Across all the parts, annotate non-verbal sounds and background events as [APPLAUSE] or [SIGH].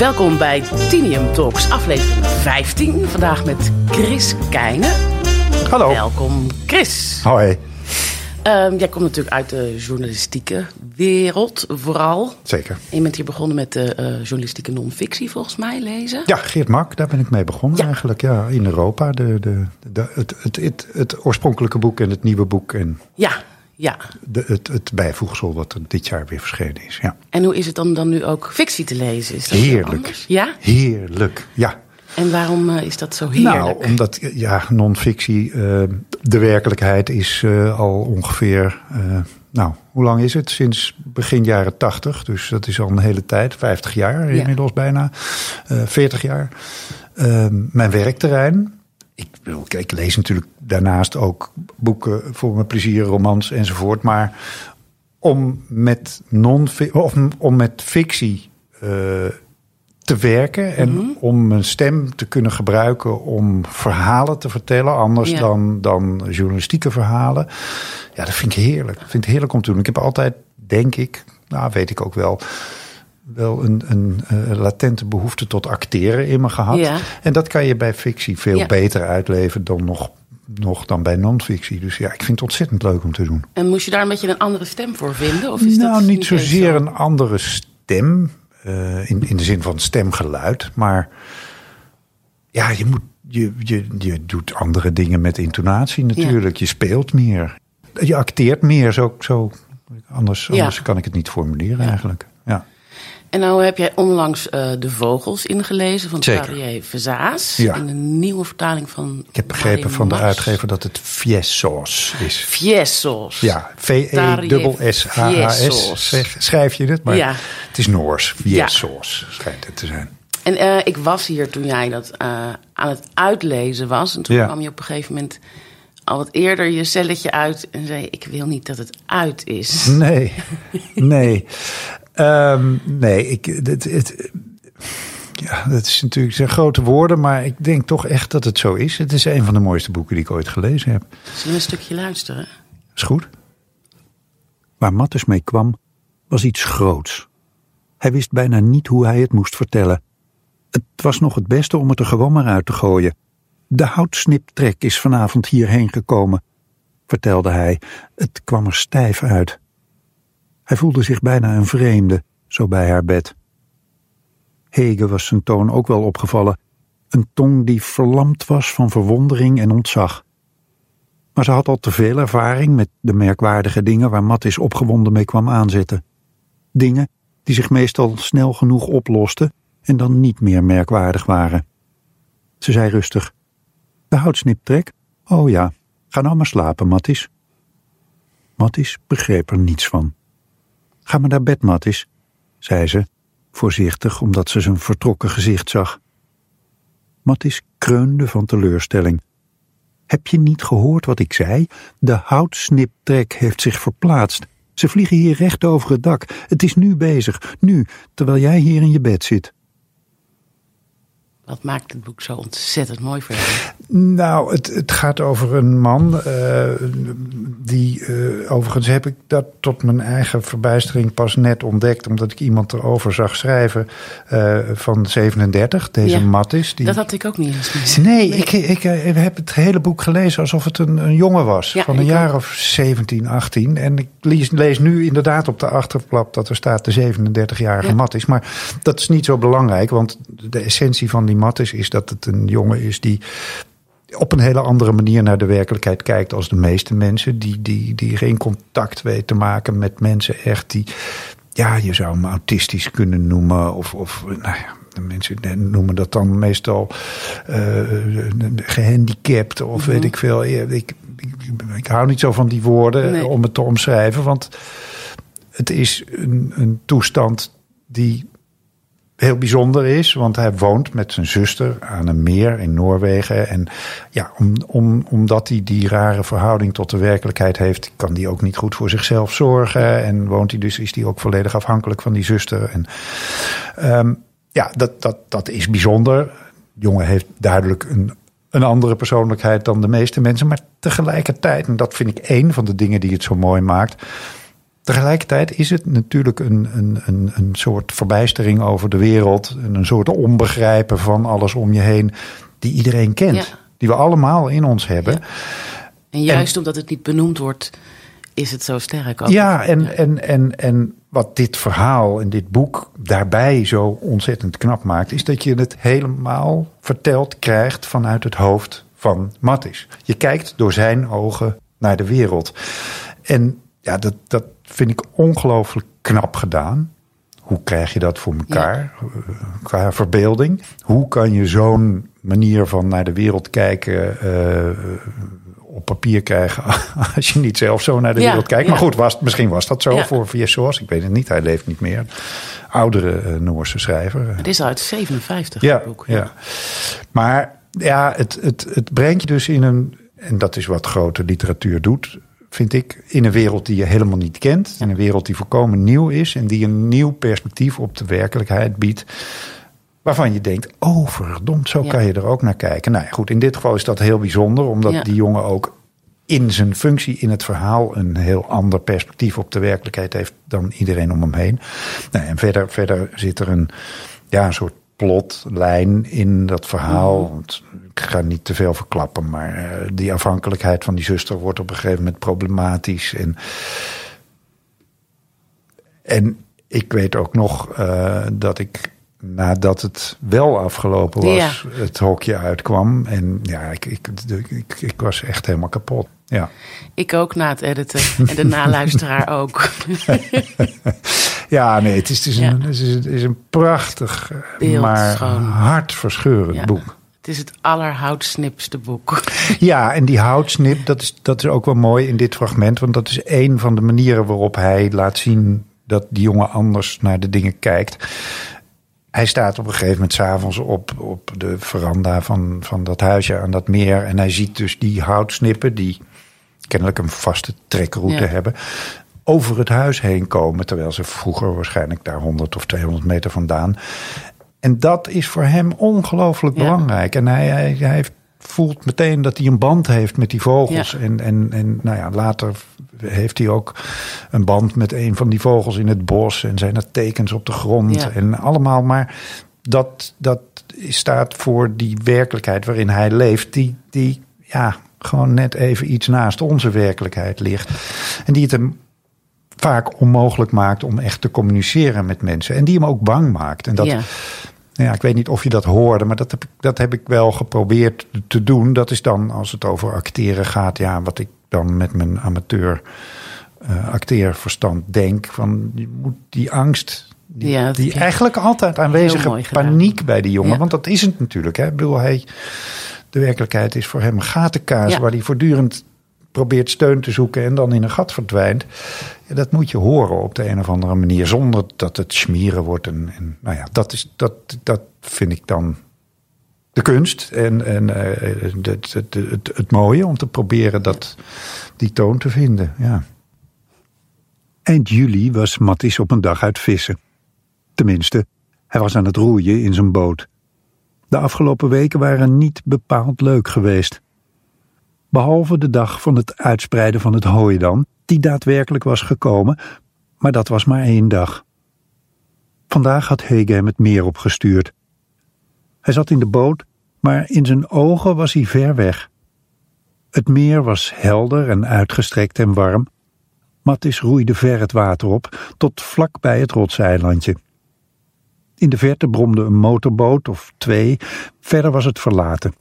Welkom bij Tinium Talks, aflevering 15. Vandaag met Chris Keijnen. Hallo. Welkom, Chris. Hoi. Ehm, jij komt natuurlijk uit de journalistieke wereld, vooral. Zeker. En je bent hier begonnen met de eh, journalistieke non-fictie, volgens mij, lezen. Ja, Geert Mak, daar ben ik mee begonnen Ja. eigenlijk. Ja, in Europa. De, de, de, het, het, het, het oorspronkelijke boek en het nieuwe boek. En Ja, ja. de, het, het bijvoegsel wat er dit jaar weer verschenen is. Ja. En hoe is het dan, dan nu ook fictie te lezen? Is dat Heerlijk. Ja? Heerlijk, ja. En waarom eh, is dat zo heerlijk? Nou, omdat ja, non-fictie, eh, de werkelijkheid is eh, al ongeveer, nou, hoe lang is het? Sinds begin jaren 80, dus dat is al een hele tijd, 50 jaar Ja. inmiddels bijna, eh 40 jaar. Eh, mijn werkterrein. Ik, bedoel, ik, ik lees natuurlijk daarnaast ook boeken voor mijn plezier, romans enzovoort. Maar om met, non of om met fictie eh, te werken en Mhm. om mijn stem te kunnen gebruiken om verhalen te vertellen, anders Ja. dan, dan journalistieke verhalen. Ja, dat vind ik heerlijk. Ik vind het heerlijk om te doen. Ik heb altijd, denk ik, nou weet ik ook wel, wel een, een eh, latente behoefte tot acteren in me gehad. Ja. En dat kan je bij fictie veel Ja. beter uitleven dan nog, nog dan bij non-fictie. Dus ja, ik vind het ontzettend leuk om te doen. En moest je daar een beetje een andere stem voor vinden? Of is nou, dat niet eens zozeer zo? een andere stem. eh, in, in de zin van stemgeluid. Maar ja, je, moet, je, je, je doet andere dingen met intonatie natuurlijk. Je speelt meer. Je acteert meer. Zo, zo, anders anders kan ik het niet formuleren eigenlijk. Ja. En nou heb jij onlangs eh, De Vogels ingelezen van. Xavier Verzaas. Ja. In een nieuwe vertaling van... Ik heb begrepen van de uitgever dat het Fiesos is. Fiesos. Ja, E V-E-S-S-A-A-S. Zeg- Schrijf je het, maar Ja. het is Noors. Fiesos schijnt het te zijn. En eh, ik was hier toen jij dat eh, aan het uitlezen was. En toen Ja. kwam je op een gegeven moment al wat eerder je celletje uit en zei: Ik wil niet dat het uit is. Nee, [LAUGHS] nee. Ehm, nee, ik, het, het, ja, dat is natuurlijk zijn grote woorden, maar ik denk toch echt dat het zo is. Het is een van de mooiste boeken die ik ooit gelezen heb. Zullen we een stukje luisteren? Is goed? Waar Mattus mee kwam, was iets groots. Hij wist bijna niet hoe hij het moest vertellen. Het was nog het beste om het er gewoon maar uit te gooien. De houtsniptrek is vanavond hierheen gekomen, vertelde hij. Het kwam er stijf uit. Hij voelde zich bijna een vreemde, zo bij haar bed. Hege was zijn toon ook wel opgevallen, een tong die verlamd was van verwondering en ontzag. Maar ze had al te veel ervaring met de merkwaardige dingen waar Mattis opgewonden mee kwam aanzetten. Dingen die zich meestal snel genoeg oplosten en dan niet meer merkwaardig waren. Ze zei rustig: De houtsniptrek? Oh ja, ga nou maar slapen, Mattis. Mattis begreep er niets van. Ga maar naar bed, Mattis, zei ze, voorzichtig omdat ze zijn vertrokken gezicht zag. Mattis kreunde van teleurstelling. Heb je niet gehoord wat ik zei? De houtsniptrek heeft zich verplaatst. Ze vliegen hier recht over het dak. Het is nu bezig, nu, terwijl jij hier in je bed zit. Wat maakt het boek zo ontzettend mooi voor jou? Nou, het, het gaat over een man. eh, die, eh, overigens heb ik dat tot mijn eigen verbijstering pas net ontdekt. Omdat ik iemand erover zag schrijven eh, van 37, deze Ja, Mattis. Die, Dat had ik ook niet eens gezien. Nee, Ik, ik, heb het hele boek gelezen alsof het een, een jongen was. Ja, van een jaar ook. of 17, 18. En ik lees, lees nu inderdaad op de achterflap dat er staat de 37-jarige Ja. Mattis. Maar dat is niet zo belangrijk, want de essentie van die Mattis is dat het een jongen is die op een hele andere manier naar de werkelijkheid kijkt als de meeste mensen. Die, die, die geen contact weet te maken met mensen echt die, ja, je zou hem autistisch kunnen noemen. Of, of nou ja, de mensen noemen dat dan meestal eh, gehandicapt of weet ik veel. Ik, ik, ik hou niet zo van die woorden Nee. om het te omschrijven, want het is een, een toestand die heel bijzonder is, want hij woont met zijn zuster aan een meer in Noorwegen. En ja, om, om, omdat hij die rare verhouding tot de werkelijkheid heeft, kan hij ook niet goed voor zichzelf zorgen. En woont hij dus, is hij ook volledig afhankelijk van die zuster. En ehm, ja, dat, dat, dat is bijzonder. De jongen heeft duidelijk een, een andere persoonlijkheid dan de meeste mensen. Maar tegelijkertijd, en dat vind ik één van de dingen die het zo mooi maakt tegelijkertijd is het natuurlijk een, een, een, een soort verbijstering over de wereld. En een soort onbegrijpen van alles om je heen. Die iedereen kent. Ja. Die we allemaal in ons hebben. En juist omdat het niet benoemd wordt, is het zo sterk. Ook. Ja, en, En, en, en wat dit verhaal en dit boek daarbij zo ontzettend knap maakt, is dat je het helemaal verteld krijgt vanuit het hoofd van Mattis. Je kijkt door zijn ogen naar de wereld. En ja, dat, dat vind ik ongelooflijk knap gedaan. Hoe krijg je dat voor elkaar eh, qua verbeelding? Hoe kan je zo'n manier van naar de wereld kijken eh, op papier krijgen [LAUGHS] als je niet zelf zo naar de Ja, wereld kijkt? ja. Maar goed, was, misschien was dat zo voor Viesos. Ik weet het niet, hij leeft niet meer. Oudere eh, Noorse schrijver. Het is uit 57, Ja, boek. ja. Maar ja, het, het, het brengt je dus in een, en dat is wat grote literatuur doet, vind ik, in een wereld die je helemaal niet kent. In een wereld die volkomen nieuw is en die een nieuw perspectief op de werkelijkheid biedt. Waarvan je denkt, oh verdomd, zo Ja. kan je er ook naar kijken. Nou ja, goed, in dit geval is dat heel bijzonder, omdat Ja. die jongen ook in zijn functie in het verhaal een heel ander perspectief op de werkelijkheid heeft dan iedereen om hem heen. Nou, en verder, verder zit er een, ja, een soort plotlijn in dat verhaal. Want ik ga niet te veel verklappen, maar eh, die afhankelijkheid van die zuster wordt op een gegeven moment problematisch. En, en ik weet ook nog eh, dat ik nadat het wel afgelopen was, het hokje uitkwam. En ja, ik, ik, ik, ik was echt helemaal kapot. Ja. Ik ook na het editen. En de naluisteraar ook. [LAUGHS] Ja, nee, het is, het is, een, het is, het is een prachtig, eh, maar Beeldschoon. hartverscheurend boek. Het is het allerhoutsnipste boek. Ja, en die houtsnip, dat is, dat is ook wel mooi in dit fragment. Want dat is een van de manieren waarop hij laat zien dat die jongen anders naar de dingen kijkt. Hij staat op een gegeven moment s'avonds op, op de veranda van, van dat huisje aan dat meer. En hij ziet dus die houtsnippen, die kennelijk een vaste trekroute Ja. hebben, over het huis heen komen. Terwijl ze vroeger waarschijnlijk daar 100 of 200 meter vandaan. En dat is voor hem ongelooflijk Ja. belangrijk. En hij, hij, hij voelt meteen dat hij een band heeft met die vogels. Ja. En, en, en nou ja, later heeft hij ook een band met een van die vogels in het bos. En zijn er tekens op de grond. Ja. En allemaal. Maar dat, dat staat voor die werkelijkheid waarin hij leeft. Die, die ja, gewoon net even iets naast onze werkelijkheid ligt. En die het hem vaak onmogelijk maakt om echt te communiceren met mensen. En die hem ook bang maakt. En dat, ja. nou ja, ik weet niet of je dat hoorde, maar dat heb, ik, dat heb ik wel geprobeerd te doen. Dat is dan, als het over acteren gaat, ja, wat ik dan met mijn amateur eh, acteerverstand denk. Van, je moet die angst, die, Ja, eigenlijk altijd aanwezige paniek bij die jongen. Ja. Want dat is het natuurlijk. Hè? Ik bedoel, hij, de werkelijkheid is voor hem een gatenkaas Ja. waar hij voortdurend probeert steun te zoeken en dan in een gat verdwijnt. Dat moet je horen op de een of andere manier, zonder dat het schmieren wordt. En, en nou ja, dat, is, dat, dat vind ik dan de kunst en, en eh, het, het, het, het mooie om te proberen dat, die toon te vinden. Ja. Eind juli was Mattis op een dag uit vissen. Tenminste, hij was aan het roeien in zijn boot. De afgelopen weken waren niet bepaald leuk geweest. Behalve de dag van het uitspreiden van het hooi dan, die daadwerkelijk was gekomen, maar dat was maar één dag. Vandaag had Hege hem het meer opgestuurd. Hij zat in de boot, maar in zijn ogen was hij ver weg. Het meer was helder en uitgestrekt en warm, Mattis roeide ver het water op, tot vlak bij het rotseilandje. In de verte bromde een motorboot of twee, verder was het verlaten.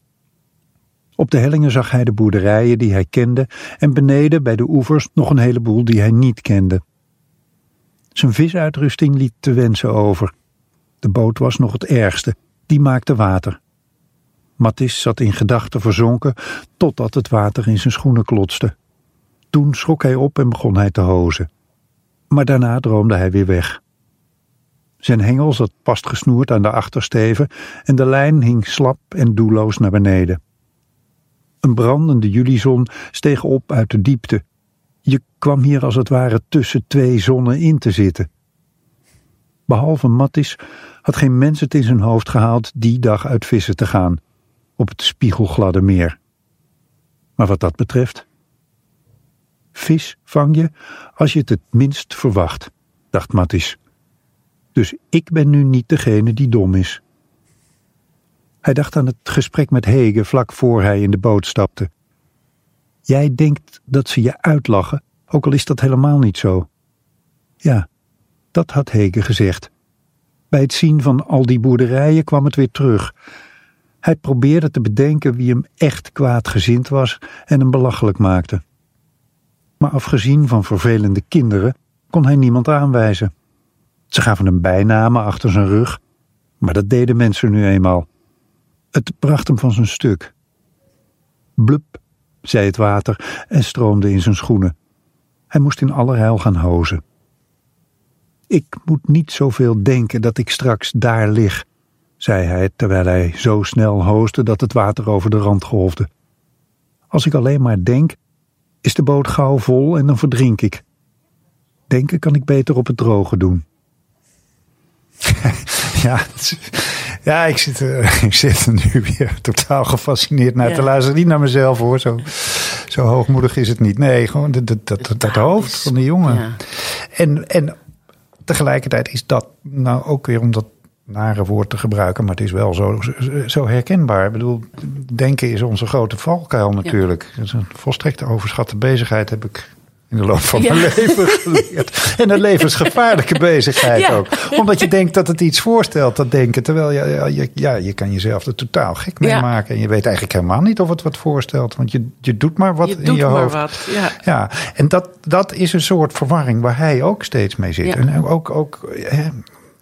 Op de hellingen zag hij de boerderijen die hij kende en beneden bij de oevers nog een heleboel die hij niet kende. Zijn visuitrusting liet te wensen over. De boot was nog het ergste, die maakte water. Mattis zat in gedachten verzonken totdat het water in zijn schoenen klotste. Toen schrok hij op en begon hij te hozen. Maar daarna droomde hij weer weg. Zijn hengel zat vastgesnoerd aan de achtersteven en de lijn hing slap en doelloos naar beneden. Een brandende julizon steeg op uit de diepte. Je kwam hier als het ware tussen twee zonnen in te zitten. Behalve Mattis had geen mens het in zijn hoofd gehaald die dag uit vissen te gaan, op het spiegelgladde meer. Maar wat dat betreft, vis vang je als je het het minst verwacht, dacht Mattis. Dus ik ben nu niet degene die dom is. Hij dacht aan het gesprek met Hege vlak voor hij in de boot stapte. Jij denkt dat ze je uitlachen, ook al is dat helemaal niet zo. Ja, dat had Hege gezegd. Bij het zien van al die boerderijen kwam het weer terug. Hij probeerde te bedenken wie hem echt kwaadgezind was en hem belachelijk maakte. Maar afgezien van vervelende kinderen kon hij niemand aanwijzen. Ze gaven hem bijnamen achter zijn rug, maar dat deden mensen nu eenmaal. Het bracht hem van zijn stuk. Blub, zei het water en stroomde in zijn schoenen. Hij moest in allerheil gaan hozen. Ik moet niet zoveel denken dat ik straks daar lig, zei hij terwijl hij zo snel hoosde dat het water over de rand golfde. Als ik alleen maar denk, is de boot gauw vol en dan verdrink ik. Denken kan ik beter op het droge doen. [LAUGHS] ja, ja ik, zit, uh, [LAUGHS] ik zit er nu weer totaal gefascineerd naar te luisteren. Niet naar mezelf hoor, zo, zo hoogmoedig is het niet. Nee, gewoon dat, dat, dat, dat hoofd van de jongen. Ja. En, en tegelijkertijd is dat nou ook weer om dat nare woord te gebruiken, maar het is wel zo, zo herkenbaar. Ik bedoel, denken is onze grote valkuil natuurlijk. Ja. Dat is een volstrekt overschatte bezigheid, heb ik in de loop van mijn leven [LAUGHS] geleerd. En een levensgevaarlijke [LAUGHS] bezigheid ja. ook. Omdat je denkt dat het iets voorstelt, dat denken. Terwijl je, ja, ja, je kan jezelf er totaal gek mee maken. En je weet eigenlijk helemaal niet of het wat voorstelt. Want je, je doet maar wat je in je hoofd. Wat, ja. ja, en dat, dat is een soort verwarring waar hij ook steeds mee zit. En ook, ook hè,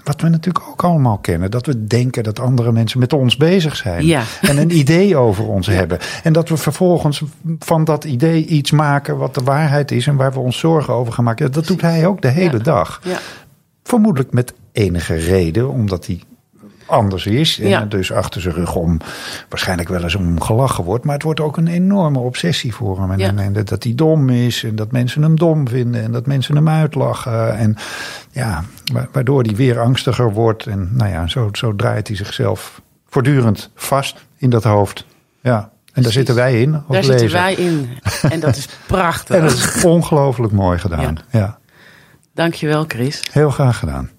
wat we natuurlijk ook allemaal kennen. Dat we denken dat andere mensen met ons bezig zijn. Ja. En een idee over ons ja. hebben. En dat we vervolgens van dat idee iets maken wat de waarheid is. En waar we ons zorgen over gaan maken. Dat doet hij ook de hele dag. Ja. Vermoedelijk met enige reden. Omdat hij anders is. En ja. dus achter zijn rug om waarschijnlijk wel eens om gelachen wordt. Maar het wordt ook een enorme obsessie voor hem. En, Ja. en dat hij dom is. En dat mensen hem dom vinden. En dat mensen hem uitlachen. En ja, wa- waardoor hij weer angstiger wordt. En nou ja, zo, zo draait hij zichzelf voortdurend vast in dat hoofd. Ja, en daar zitten wij in. Daar zitten lezer. wij in. En dat is prachtig. En dat is ongelooflijk mooi gedaan. ja. Dankjewel, Chris. Heel graag gedaan.